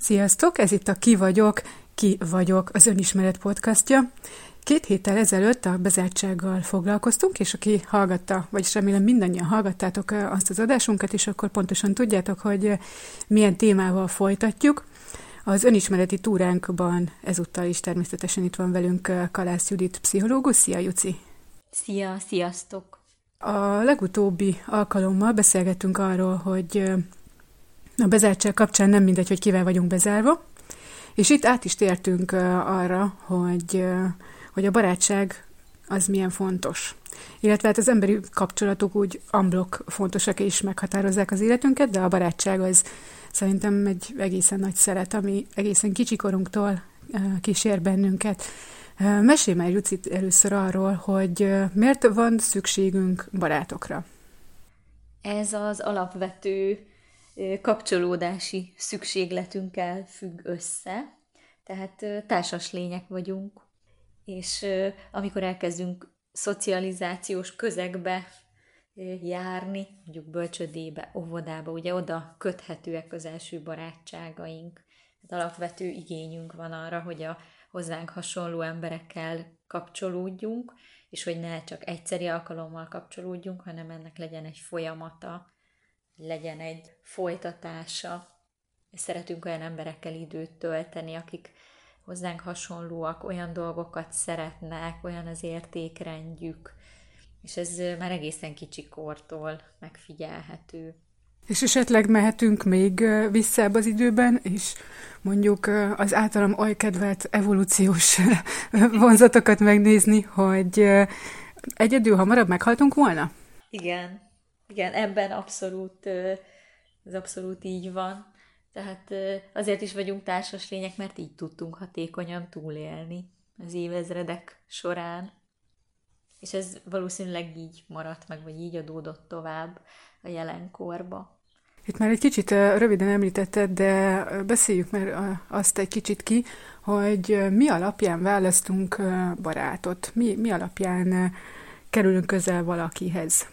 Sziasztok, ez itt a Ki vagyok, Ki vagyok, az önismeret podcastja. Két héttel ezelőtt a bezártsággal foglalkoztunk, és aki hallgatta, vagyis remélem mindannyian hallgattátok azt az adásunkat, és akkor pontosan tudjátok, hogy milyen témával folytatjuk. Az önismereti túránkban ezúttal is természetesen itt van velünk Kalász Judit, pszichológus. Szia, Juci! Szia, sziasztok! A legutóbbi alkalommal beszélgettünk arról, hogy a bezártság kapcsán nem mindegy, hogy kivel vagyunk bezárva, és itt át is tértünk arra, hogy, hogy a barátság az milyen fontos. Illetve hát az emberi kapcsolatok úgy amblok fontosak és meghatározzák az életünket, de a barátság az szerintem egy egészen nagy szeret, ami egészen kicsikorunktól kísér bennünket. Mesélj már, Jucit, először arról, hogy miért van szükségünk barátokra. Ez az alapvető kapcsolódási szükségletünkkel függ össze, tehát társas lények vagyunk, és amikor elkezdünk szocializációs közegbe járni, mondjuk bölcsödébe, óvodába, ugye oda köthetőek az első barátságaink. Tehát alapvető igényünk van arra, hogy a hozzánk hasonló emberekkel kapcsolódjunk, és hogy ne csak egyszeri alkalommal kapcsolódjunk, hanem ennek legyen egy folyamata, legyen egy folytatása. És szeretünk olyan emberekkel időt tölteni, akik hozzánk hasonlóak, olyan dolgokat szeretnek, olyan az értékrendjük, és ez már egészen kicsi kortól megfigyelhető. És esetleg mehetünk még vissza az időben, és mondjuk az általam oly kedvelt evolúciós vonzatokat megnézni, hogy egyedül hamarabb meghaltunk volna? Igen, igen, ebben abszolút, ez abszolút így van. Tehát azért is vagyunk társas lények, mert így tudtunk hatékonyan túlélni az évezredek során. És ez valószínűleg így maradt meg, vagy így adódott tovább a jelenkorba. Itt már egy kicsit röviden említetted, de beszéljük már azt egy kicsit ki, hogy mi alapján választunk barátot, mi, mi alapján kerülünk közel valakihez.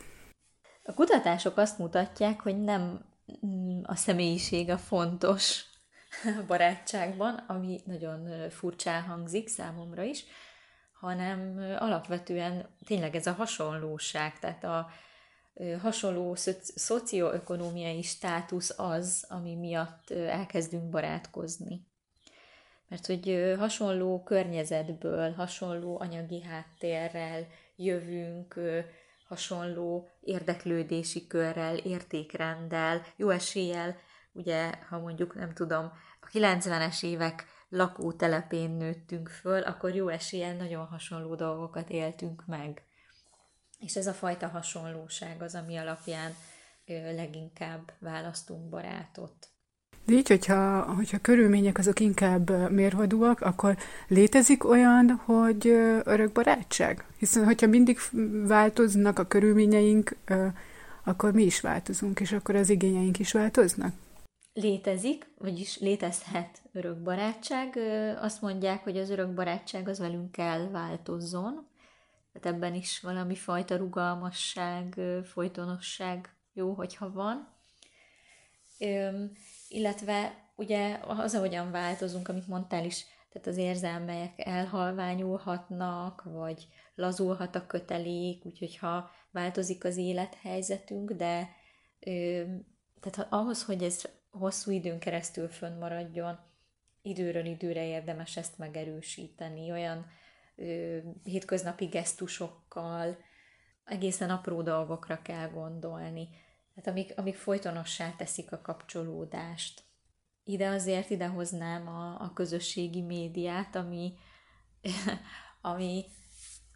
A kutatások azt mutatják, hogy nem mm, a személyiség a fontos barátságban, ami nagyon furcsán hangzik számomra is, hanem alapvetően tényleg ez a hasonlóság, tehát a hasonló szocioökonomiai státusz az, ami miatt elkezdünk barátkozni. Mert hogy hasonló környezetből, hasonló anyagi háttérrel jövünk, hasonló érdeklődési körrel, értékrenddel, jó eséllyel, ugye, ha mondjuk nem tudom, a 90-es évek lakótelepén nőttünk föl, akkor jó eséllyel nagyon hasonló dolgokat éltünk meg. És ez a fajta hasonlóság az, ami alapján leginkább választunk barátot. De így, hogyha, hogyha körülmények azok inkább mérvadóak, akkor létezik olyan, hogy örök barátság? Hiszen, hogyha mindig változnak a körülményeink, akkor mi is változunk, és akkor az igényeink is változnak? Létezik, vagyis létezhet örök barátság. Azt mondják, hogy az örök barátság az velünk kell változzon, tehát ebben is valami fajta rugalmasság, folytonosság jó, hogyha van illetve ugye az, ahogyan változunk, amit mondtál is, tehát az érzelmek elhalványulhatnak, vagy lazulhat a kötelék, úgyhogy ha változik az élethelyzetünk, de ö, tehát ahhoz, hogy ez hosszú időn keresztül fönnmaradjon, időről időre érdemes ezt megerősíteni, olyan ö, hétköznapi gesztusokkal, egészen apró dolgokra kell gondolni. Hát amik, amik folytonossá teszik a kapcsolódást. Ide azért idehoznám a, a közösségi médiát, ami, ami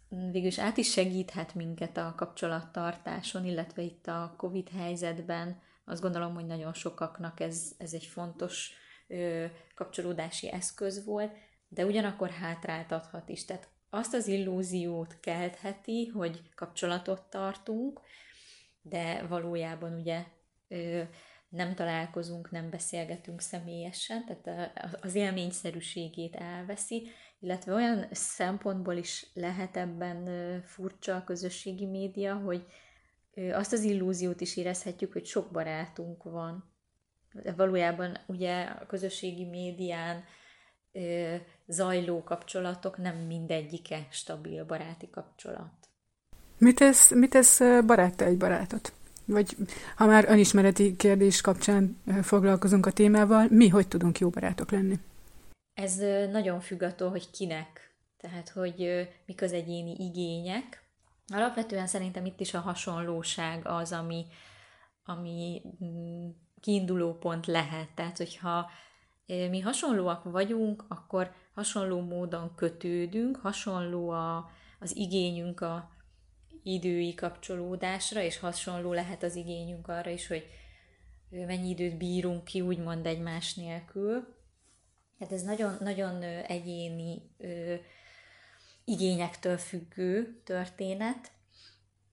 végülis át is segíthet minket a kapcsolattartáson, illetve itt a Covid helyzetben azt gondolom, hogy nagyon sokaknak ez, ez egy fontos ö, kapcsolódási eszköz volt, de ugyanakkor hátráltathat is. Tehát azt az illúziót keltheti, hogy kapcsolatot tartunk, de valójában ugye nem találkozunk, nem beszélgetünk személyesen, tehát az élményszerűségét elveszi, illetve olyan szempontból is lehet ebben furcsa a közösségi média, hogy azt az illúziót is érezhetjük, hogy sok barátunk van. valójában ugye a közösségi médián zajló kapcsolatok nem mindegyike stabil baráti kapcsolat. Mit tesz, mit tesz barátta egy barátot? Vagy ha már önismereti kérdés kapcsán foglalkozunk a témával, mi hogy tudunk jó barátok lenni? Ez nagyon függ attól, hogy kinek. Tehát, hogy mik az egyéni igények. Alapvetően szerintem itt is a hasonlóság az, ami, ami mm, kiinduló pont lehet. Tehát, hogyha mi hasonlóak vagyunk, akkor hasonló módon kötődünk, hasonló a, az igényünk a idői kapcsolódásra, és hasonló lehet az igényünk arra is, hogy mennyi időt bírunk ki, úgymond egymás nélkül. Tehát ez nagyon, nagyon egyéni ö, igényektől függő történet,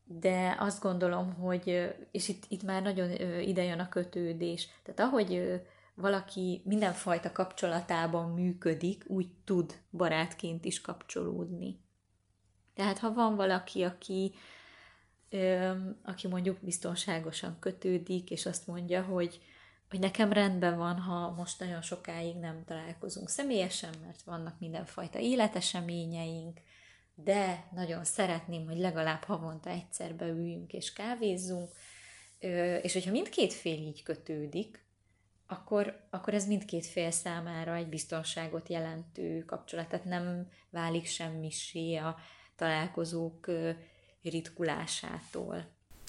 de azt gondolom, hogy, és itt, itt már nagyon ide jön a kötődés, tehát ahogy valaki mindenfajta kapcsolatában működik, úgy tud barátként is kapcsolódni. Tehát ha van valaki, aki, ö, aki mondjuk biztonságosan kötődik, és azt mondja, hogy, hogy nekem rendben van, ha most nagyon sokáig nem találkozunk személyesen, mert vannak mindenfajta életeseményeink, de nagyon szeretném, hogy legalább havonta egyszer beüljünk és kávézzunk, és hogyha mindkét fél így kötődik, akkor, akkor ez mindkét fél számára egy biztonságot jelentő kapcsolat, tehát nem válik semmisé a találkozók ritkulásától.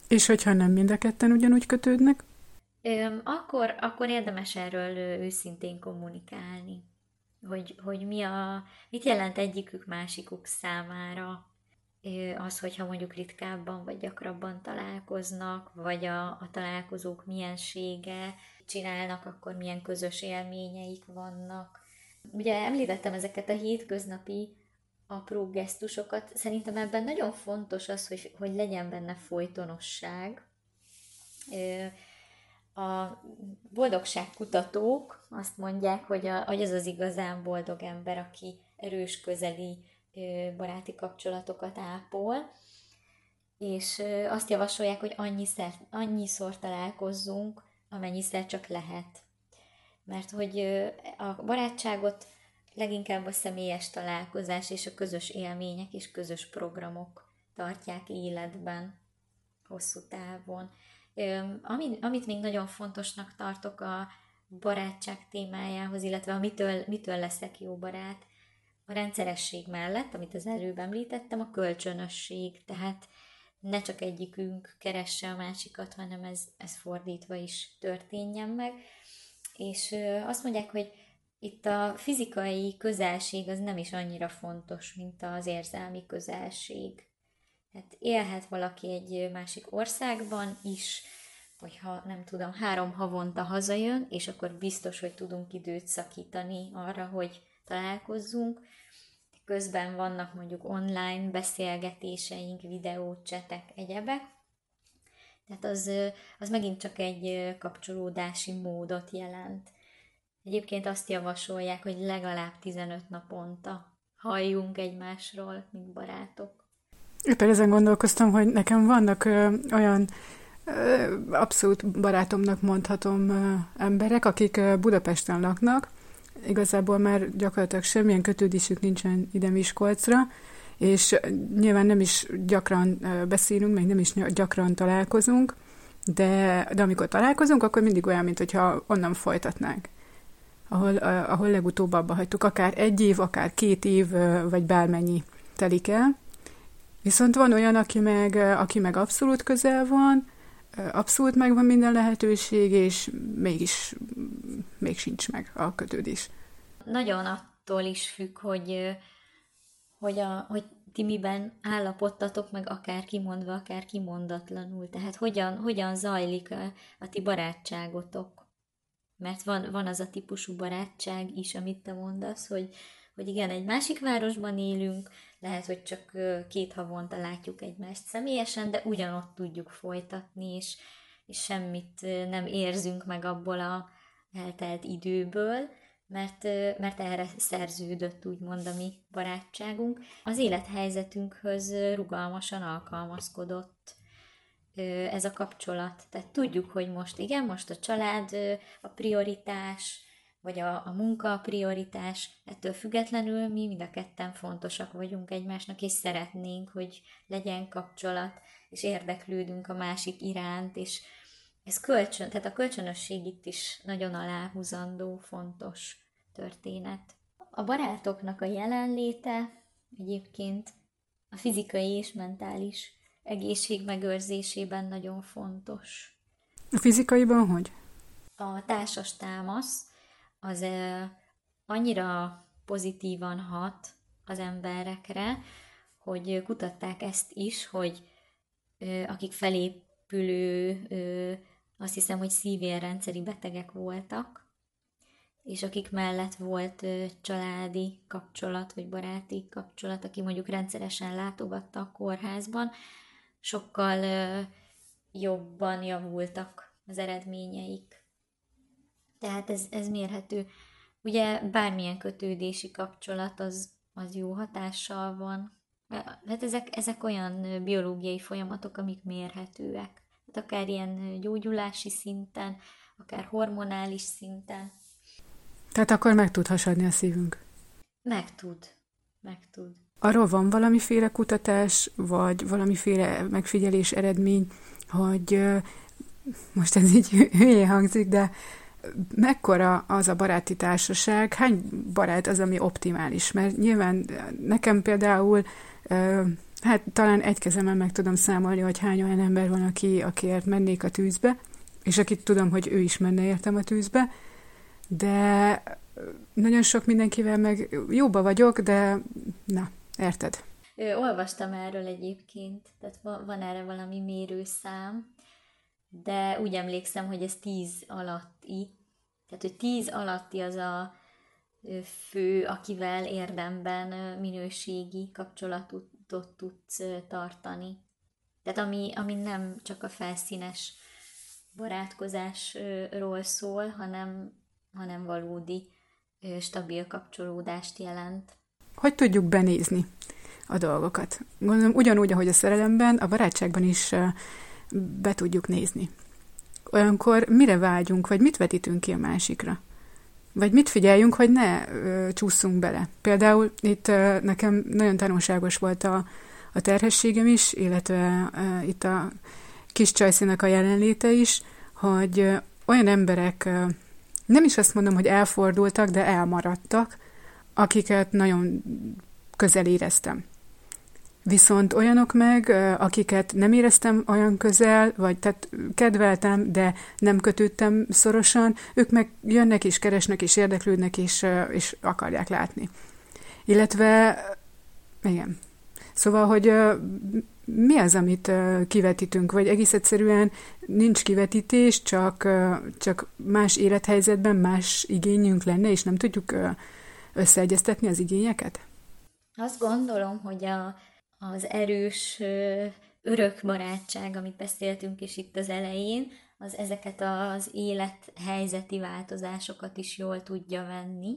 És hogyha nem mind a ketten ugyanúgy kötődnek? Akkor, akkor érdemes erről őszintén kommunikálni, hogy, hogy mi a, mit jelent egyikük másikuk számára az, hogyha mondjuk ritkábban vagy gyakrabban találkoznak, vagy a, a találkozók miensége, csinálnak, akkor milyen közös élményeik vannak. Ugye említettem ezeket a hétköznapi apró gesztusokat. Szerintem ebben nagyon fontos az, hogy, hogy legyen benne folytonosság. A boldogságkutatók azt mondják, hogy, a, hogy az az igazán boldog ember, aki erős közeli baráti kapcsolatokat ápol, és azt javasolják, hogy annyiszer, annyiszor találkozzunk, amennyiszer csak lehet. Mert hogy a barátságot leginkább a személyes találkozás és a közös élmények és közös programok tartják életben hosszú távon. Amit, amit még nagyon fontosnak tartok a barátság témájához, illetve a mitől, mitől leszek jó barát, a rendszeresség mellett, amit az előbb említettem, a kölcsönösség, tehát ne csak egyikünk keresse a másikat, hanem ez, ez fordítva is történjen meg. És azt mondják, hogy itt a fizikai közelség az nem is annyira fontos, mint az érzelmi közelség. Hát élhet valaki egy másik országban is, hogyha nem tudom, három havonta hazajön, és akkor biztos, hogy tudunk időt szakítani arra, hogy találkozzunk. Közben vannak mondjuk online beszélgetéseink, videócsetek, egyebek. Tehát az, az megint csak egy kapcsolódási módot jelent. Egyébként azt javasolják, hogy legalább 15 naponta halljunk egymásról, mint barátok. Éppen ezen gondolkoztam, hogy nekem vannak ö, olyan ö, abszolút barátomnak mondhatom ö, emberek, akik ö, Budapesten laknak, igazából már gyakorlatilag semmilyen kötődésük nincsen ide Miskolcra, és nyilván nem is gyakran beszélünk, meg nem is gyakran találkozunk, de, de amikor találkozunk, akkor mindig olyan, mintha onnan folytatnánk ahol, ahol legutóbb abba hagytuk, akár egy év, akár két év, vagy bármennyi telik el. Viszont van olyan, aki meg, aki meg abszolút közel van, abszolút megvan minden lehetőség, és mégis még sincs meg a kötődés. Nagyon attól is függ, hogy, hogy, a, hogy ti miben állapottatok meg akár kimondva, akár kimondatlanul. Tehát hogyan, hogyan zajlik a, a ti barátságotok mert van, van az a típusú barátság is, amit te mondasz, hogy, hogy igen, egy másik városban élünk, lehet, hogy csak két havonta látjuk egymást személyesen, de ugyanott tudjuk folytatni, és, és semmit nem érzünk meg abból a eltelt időből, mert, mert erre szerződött úgymond a mi barátságunk. Az élethelyzetünkhöz rugalmasan alkalmazkodott ez a kapcsolat. Tehát tudjuk, hogy most igen, most a család a prioritás, vagy a, a munka a prioritás, ettől függetlenül mi mind a ketten fontosak vagyunk egymásnak, és szeretnénk, hogy legyen kapcsolat, és érdeklődünk a másik iránt, és ez kölcsön, tehát a kölcsönösség itt is nagyon aláhúzandó, fontos történet. A barátoknak a jelenléte egyébként a fizikai és mentális egészség megőrzésében nagyon fontos. A fizikaiban hogy? A társas támasz az annyira pozitívan hat az emberekre, hogy kutatták ezt is, hogy akik felépülő, azt hiszem, hogy szívérrendszeri betegek voltak, és akik mellett volt családi kapcsolat, vagy baráti kapcsolat, aki mondjuk rendszeresen látogatta a kórházban, sokkal jobban javultak az eredményeik. Tehát ez, ez mérhető. Ugye bármilyen kötődési kapcsolat az, az jó hatással van. Hát ezek, ezek olyan biológiai folyamatok, amik mérhetőek. Hát akár ilyen gyógyulási szinten, akár hormonális szinten. Tehát akkor meg tud hasadni a szívünk? Meg tud. Meg tud. Arról van valamiféle kutatás, vagy valamiféle megfigyelés eredmény, hogy most ez így hülyé hangzik, de mekkora az a baráti társaság, hány barát az, ami optimális? Mert nyilván nekem például, hát talán egy kezemen meg tudom számolni, hogy hány olyan ember van, aki, akiért mennék a tűzbe, és akit tudom, hogy ő is menne értem a tűzbe, de nagyon sok mindenkivel meg jóba vagyok, de na, érted? Ö, olvastam erről egyébként, tehát van, van erre valami mérőszám, de úgy emlékszem, hogy ez tíz alatti, tehát hogy tíz alatti az a fő, akivel érdemben minőségi kapcsolatot tudsz tartani. Tehát ami, ami nem csak a felszínes barátkozásról szól, hanem, hanem valódi stabil kapcsolódást jelent. Hogy tudjuk benézni a dolgokat? Gondolom ugyanúgy, ahogy a szerelemben, a barátságban is be tudjuk nézni. Olyankor mire vágyunk, vagy mit vetítünk ki a másikra? Vagy mit figyeljünk, hogy ne ö, csúszunk bele? Például itt ö, nekem nagyon tanulságos volt a, a terhességem is, illetve ö, itt a kis csajszínak a jelenléte is, hogy ö, olyan emberek, ö, nem is azt mondom, hogy elfordultak, de elmaradtak, akiket nagyon közel éreztem. Viszont olyanok meg, akiket nem éreztem olyan közel, vagy tehát kedveltem, de nem kötődtem szorosan, ők meg jönnek és keresnek és érdeklődnek és, és akarják látni. Illetve, igen. Szóval, hogy mi az, amit kivetítünk, vagy egész egyszerűen nincs kivetítés, csak, csak más élethelyzetben más igényünk lenne, és nem tudjuk összeegyeztetni az igényeket? Azt gondolom, hogy a, az erős örök barátság, amit beszéltünk is itt az elején, az ezeket az élethelyzeti változásokat is jól tudja venni.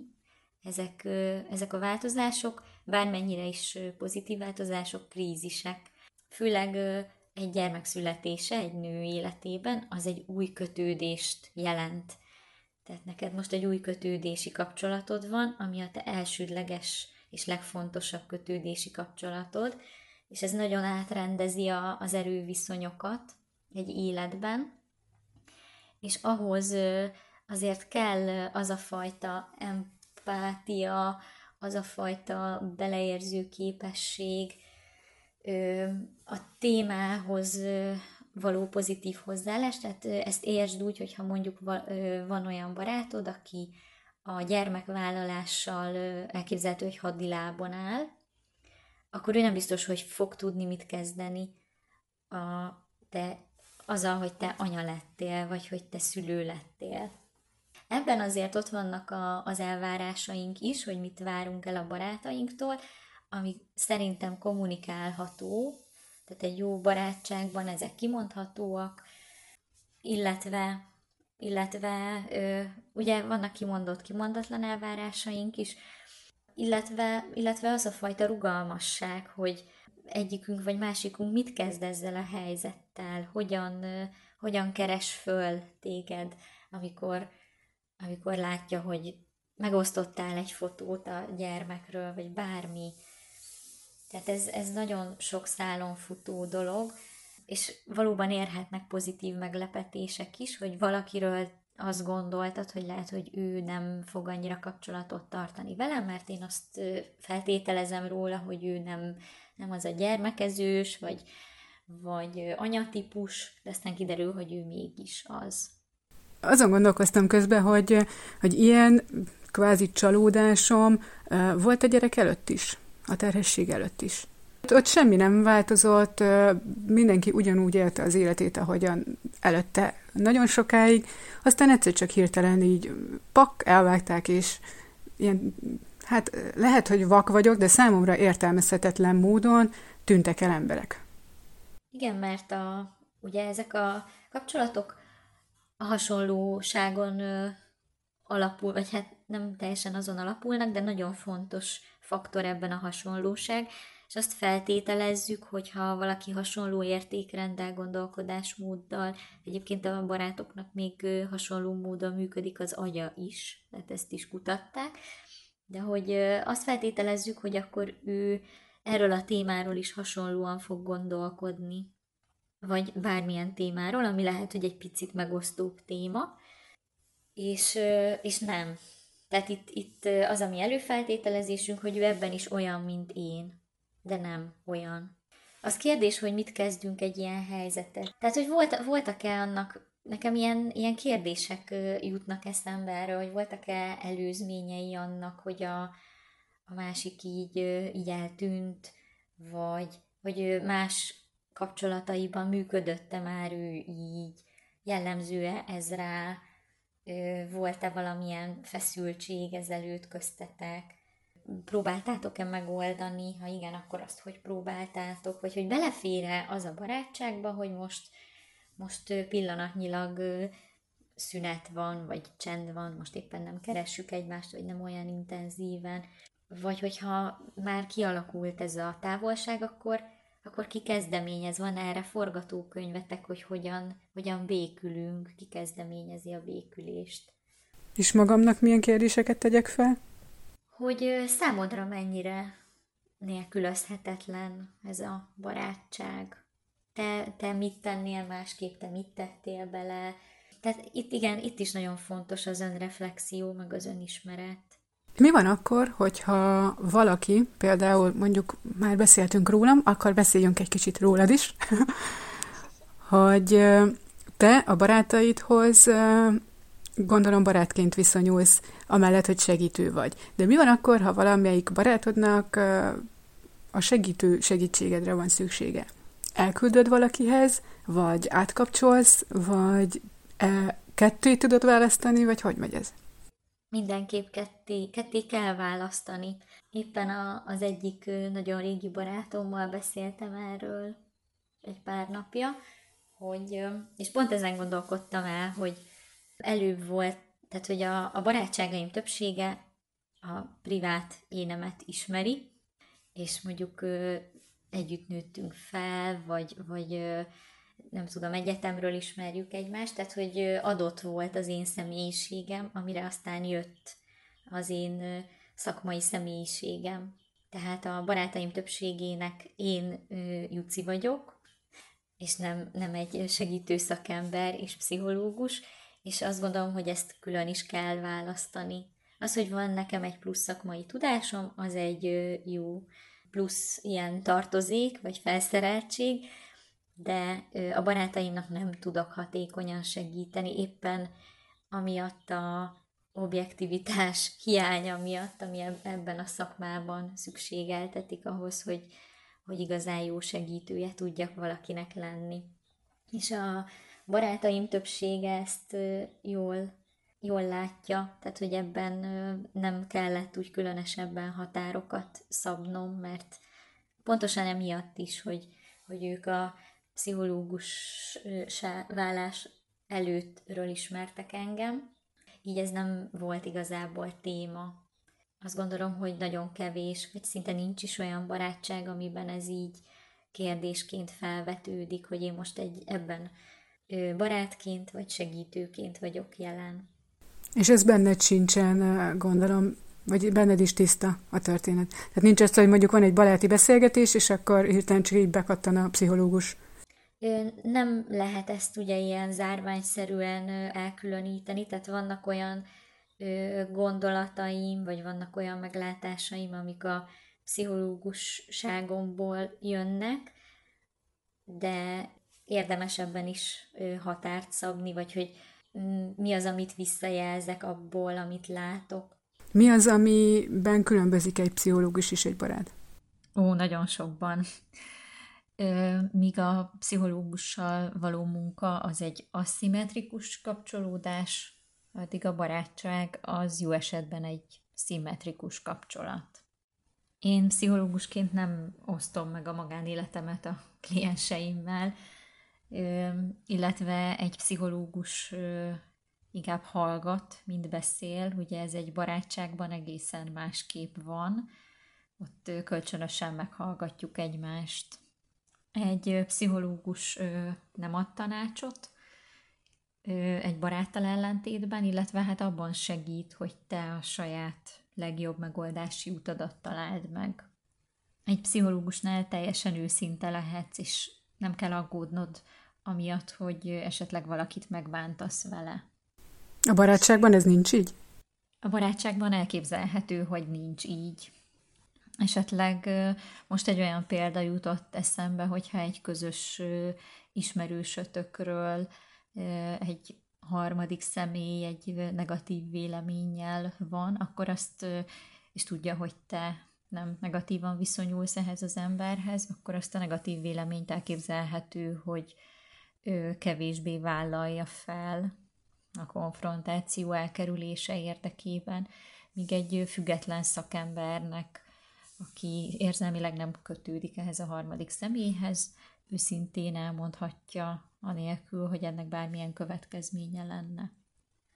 Ezek, ezek a változások, bármennyire is pozitív változások, krízisek. Főleg egy gyermek születése egy nő életében, az egy új kötődést jelent. Tehát neked most egy új kötődési kapcsolatod van, ami a te elsődleges és legfontosabb kötődési kapcsolatod, és ez nagyon átrendezi a, az erőviszonyokat egy életben, és ahhoz azért kell az a fajta empátia, az a fajta beleérző képesség, a témához való pozitív hozzáállás, tehát ezt értsd úgy, hogyha mondjuk van olyan barátod, aki a gyermekvállalással elképzelhető, hogy haddilábon áll, akkor ő nem biztos, hogy fog tudni mit kezdeni a te, azzal, hogy te anya lettél, vagy hogy te szülő lettél. Ebben azért ott vannak a, az elvárásaink is, hogy mit várunk el a barátainktól, ami szerintem kommunikálható, tehát egy jó barátságban ezek kimondhatóak, illetve illetve ö, ugye vannak kimondott, kimondatlan elvárásaink is, illetve, illetve az a fajta rugalmasság, hogy egyikünk vagy másikunk mit kezd ezzel a helyzettel, hogyan, hogyan keres föl téged, amikor, amikor látja, hogy megosztottál egy fotót a gyermekről, vagy bármi. Tehát ez, ez nagyon sok szálon futó dolog, és valóban érhetnek pozitív meglepetések is, hogy valakiről azt gondoltad, hogy lehet, hogy ő nem fog annyira kapcsolatot tartani velem, mert én azt feltételezem róla, hogy ő nem, nem az a gyermekezős, vagy, vagy anyatípus, de aztán kiderül, hogy ő mégis az. Azon gondolkoztam közben, hogy, hogy ilyen kvázi csalódásom volt a gyerek előtt is, a terhesség előtt is. Ott semmi nem változott, mindenki ugyanúgy élte az életét, ahogyan előtte nagyon sokáig, aztán egyszer csak hirtelen így pak, elvágták, és ilyen, hát lehet, hogy vak vagyok, de számomra értelmezhetetlen módon tűntek el emberek. Igen, mert a, ugye ezek a kapcsolatok a hasonlóságon ö, alapul, vagy hát nem teljesen azon alapulnak, de nagyon fontos faktor ebben a hasonlóság, és azt feltételezzük, hogyha valaki hasonló értékrenddel, gondolkodásmóddal, egyébként a barátoknak még hasonló módon működik az agya is, tehát ezt is kutatták, de hogy azt feltételezzük, hogy akkor ő erről a témáról is hasonlóan fog gondolkodni, vagy bármilyen témáról, ami lehet, hogy egy picit megosztóbb téma, és, és nem. Tehát itt, itt az, ami előfeltételezésünk, hogy ő ebben is olyan, mint én de nem olyan. Az kérdés, hogy mit kezdünk egy ilyen helyzetet. Tehát, hogy volt, voltak-e annak, nekem ilyen, ilyen kérdések jutnak eszembe erről, hogy voltak-e előzményei annak, hogy a, a másik így, így eltűnt, vagy hogy más kapcsolataiban működötte már ő így, jellemző-e ez rá, volt-e valamilyen feszültség ezelőtt köztetek, próbáltátok-e megoldani, ha igen, akkor azt hogy próbáltátok, vagy hogy belefére az a barátságba, hogy most, most pillanatnyilag szünet van, vagy csend van, most éppen nem keressük egymást, vagy nem olyan intenzíven, vagy hogyha már kialakult ez a távolság, akkor, akkor ki kezdeményez, van erre forgatókönyvetek, hogy hogyan, hogyan békülünk, ki kezdeményezi a békülést. És magamnak milyen kérdéseket tegyek fel? hogy számodra mennyire nélkülözhetetlen ez a barátság. Te, te mit tennél másképp, te mit tettél bele. Tehát itt igen, itt is nagyon fontos az önreflexió, meg az önismeret. Mi van akkor, hogyha valaki, például mondjuk már beszéltünk rólam, akkor beszéljünk egy kicsit rólad is, hogy te a barátaidhoz gondolom barátként viszonyulsz, amellett, hogy segítő vagy. De mi van akkor, ha valamelyik barátodnak a segítő segítségedre van szüksége? Elküldöd valakihez, vagy átkapcsolsz, vagy e, ketté tudod választani, vagy hogy megy ez? Mindenképp ketté, ketté kell választani. Éppen a, az egyik nagyon régi barátommal beszéltem erről egy pár napja, hogy, és pont ezen gondolkodtam el, hogy előbb volt, tehát hogy a, a barátságaim többsége a privát énemet ismeri, és mondjuk együtt nőttünk fel, vagy, vagy nem tudom, egyetemről ismerjük egymást, tehát hogy adott volt az én személyiségem, amire aztán jött az én szakmai személyiségem. Tehát a barátaim többségének én Juci vagyok, és nem, nem egy segítő szakember és pszichológus, és azt gondolom, hogy ezt külön is kell választani. Az, hogy van nekem egy plusz szakmai tudásom, az egy jó plusz ilyen tartozék, vagy felszereltség, de a barátaimnak nem tudok hatékonyan segíteni, éppen amiatt a objektivitás hiánya miatt, ami ebben a szakmában szükségeltetik ahhoz, hogy, hogy igazán jó segítője tudjak valakinek lenni. És a, barátaim többsége ezt jól, jól látja, tehát hogy ebben nem kellett úgy különösebben határokat szabnom, mert pontosan emiatt is, hogy, hogy ők a pszichológus vállás előttről ismertek engem, így ez nem volt igazából téma. azt gondolom, hogy nagyon kevés, vagy szinte nincs is olyan barátság, amiben ez így kérdésként felvetődik, hogy én most egy ebben barátként vagy segítőként vagyok jelen. És ez benned sincsen, gondolom, vagy benned is tiszta a történet. Tehát nincs az, hogy mondjuk van egy baráti beszélgetés, és akkor hirtelen csak így bekattan a pszichológus. Nem lehet ezt ugye ilyen zárványszerűen elkülöníteni, tehát vannak olyan gondolataim, vagy vannak olyan meglátásaim, amik a pszichológusságomból jönnek, de érdemesebben is határt szabni, vagy hogy mm, mi az, amit visszajelzek abból, amit látok. Mi az, amiben különbözik egy pszichológus és egy barát? Ó, nagyon sokban. Míg a pszichológussal való munka az egy aszimmetrikus kapcsolódás, addig a barátság az jó esetben egy szimmetrikus kapcsolat. Én pszichológusként nem osztom meg a magánéletemet a klienseimmel, illetve egy pszichológus inkább hallgat, mint beszél. Ugye ez egy barátságban egészen másképp van. Ott kölcsönösen meghallgatjuk egymást. Egy pszichológus nem ad tanácsot, egy baráttal ellentétben, illetve hát abban segít, hogy te a saját legjobb megoldási utadat találd meg. Egy pszichológusnál teljesen őszinte lehetsz, és nem kell aggódnod amiatt, hogy esetleg valakit megbántasz vele. A barátságban ez nincs így? A barátságban elképzelhető, hogy nincs így. Esetleg most egy olyan példa jutott eszembe, hogyha egy közös ismerősötökről egy harmadik személy egy negatív véleménnyel van, akkor azt és tudja, hogy te nem negatívan viszonyulsz ehhez az emberhez, akkor azt a negatív véleményt elképzelhető, hogy ő kevésbé vállalja fel a konfrontáció elkerülése érdekében, míg egy független szakembernek, aki érzelmileg nem kötődik ehhez a harmadik személyhez, őszintén elmondhatja, anélkül, hogy ennek bármilyen következménye lenne.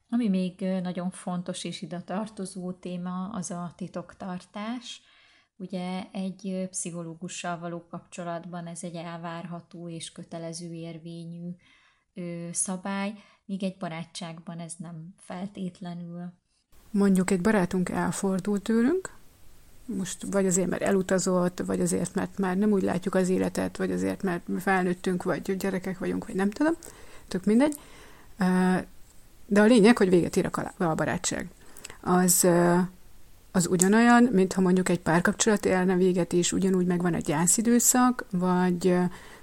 Ami még nagyon fontos és ide tartozó téma, az a titoktartás. Ugye egy pszichológussal való kapcsolatban ez egy elvárható és kötelező érvényű szabály, míg egy barátságban ez nem feltétlenül. Mondjuk egy barátunk elfordult tőlünk, most vagy azért, mert elutazott, vagy azért, mert már nem úgy látjuk az életet, vagy azért, mert felnőttünk, vagy gyerekek vagyunk, vagy nem tudom, tök mindegy. De a lényeg, hogy véget ér a barátság. Az, az ugyanolyan, mint ha mondjuk egy párkapcsolat élne véget, és ugyanúgy megvan a gyászidőszak, vagy,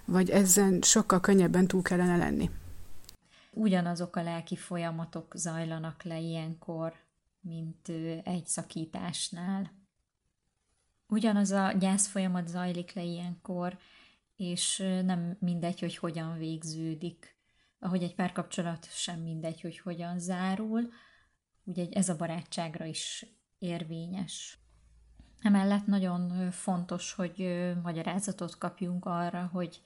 vagy ezen sokkal könnyebben túl kellene lenni. Ugyanazok a lelki folyamatok zajlanak le ilyenkor, mint egy szakításnál ugyanaz a gyász folyamat zajlik le ilyenkor, és nem mindegy, hogy hogyan végződik. Ahogy egy párkapcsolat sem mindegy, hogy hogyan zárul, ugye ez a barátságra is érvényes. Emellett nagyon fontos, hogy magyarázatot kapjunk arra, hogy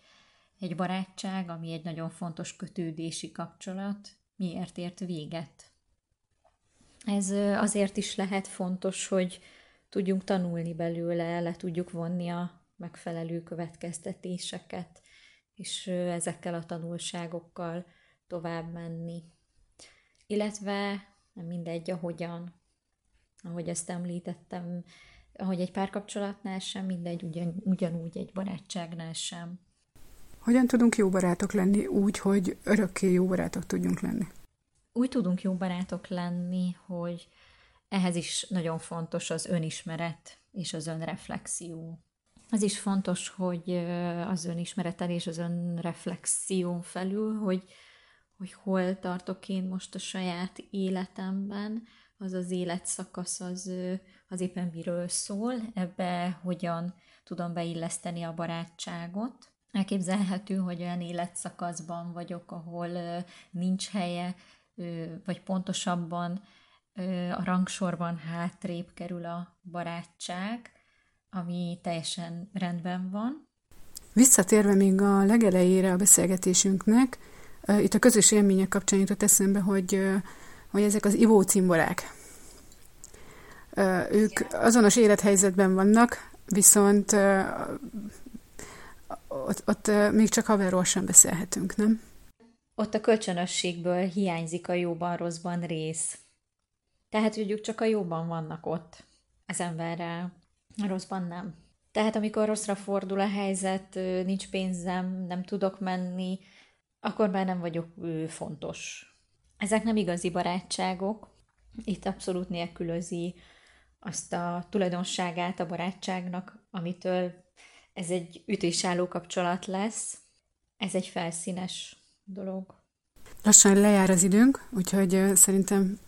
egy barátság, ami egy nagyon fontos kötődési kapcsolat, miért ért véget. Ez azért is lehet fontos, hogy tudjunk tanulni belőle, le tudjuk vonni a megfelelő következtetéseket, és ezekkel a tanulságokkal tovább menni. Illetve nem mindegy, ahogyan, ahogy ezt említettem, ahogy egy párkapcsolatnál sem, mindegy, ugyan, ugyanúgy egy barátságnál sem. Hogyan tudunk jó barátok lenni úgy, hogy örökké jó barátok tudjunk lenni? Úgy tudunk jó barátok lenni, hogy ehhez is nagyon fontos az önismeret és az önreflexió. Az is fontos, hogy az önismeretel és az önreflexión felül, hogy, hogy hol tartok én most a saját életemben, az az életszakasz az, az éppen miről szól, ebbe hogyan tudom beilleszteni a barátságot. Elképzelhető, hogy olyan életszakaszban vagyok, ahol nincs helye, vagy pontosabban a rangsorban hátrébb kerül a barátság, ami teljesen rendben van. Visszatérve még a legelejére a beszélgetésünknek, itt a közös élmények kapcsán jutott eszembe, hogy, hogy ezek az ivó cimborák. Ők azonos élethelyzetben vannak, viszont ott, ott még csak haverról sem beszélhetünk, nem? Ott a kölcsönösségből hiányzik a jóban-rosszban rész. Tehát, ők csak a jóban vannak ott az emberrel, a rosszban nem. Tehát, amikor rosszra fordul a helyzet, nincs pénzem, nem tudok menni, akkor már nem vagyok fontos. Ezek nem igazi barátságok, itt abszolút nélkülözi azt a tulajdonságát a barátságnak, amitől ez egy ütésálló kapcsolat lesz. Ez egy felszínes dolog. Lassan lejár az időnk, úgyhogy szerintem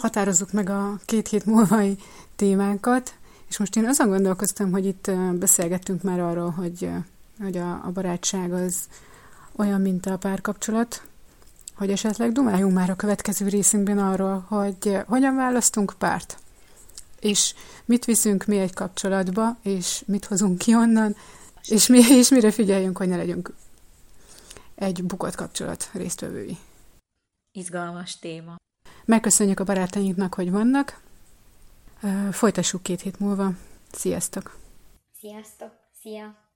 határozzuk meg a két hét múlvai témánkat, és most én azon gondolkoztam, hogy itt beszélgettünk már arról, hogy, hogy a, a barátság az olyan, mint a párkapcsolat, hogy esetleg dumáljunk már a következő részünkben arról, hogy hogyan választunk párt, és mit viszünk mi egy kapcsolatba, és mit hozunk ki onnan, és, mi, és mire figyeljünk, hogy ne legyünk egy bukott kapcsolat résztvevői. Izgalmas téma. Megköszönjük a barátainknak, hogy vannak. Folytassuk két hét múlva. Sziasztok! Sziasztok! Szia!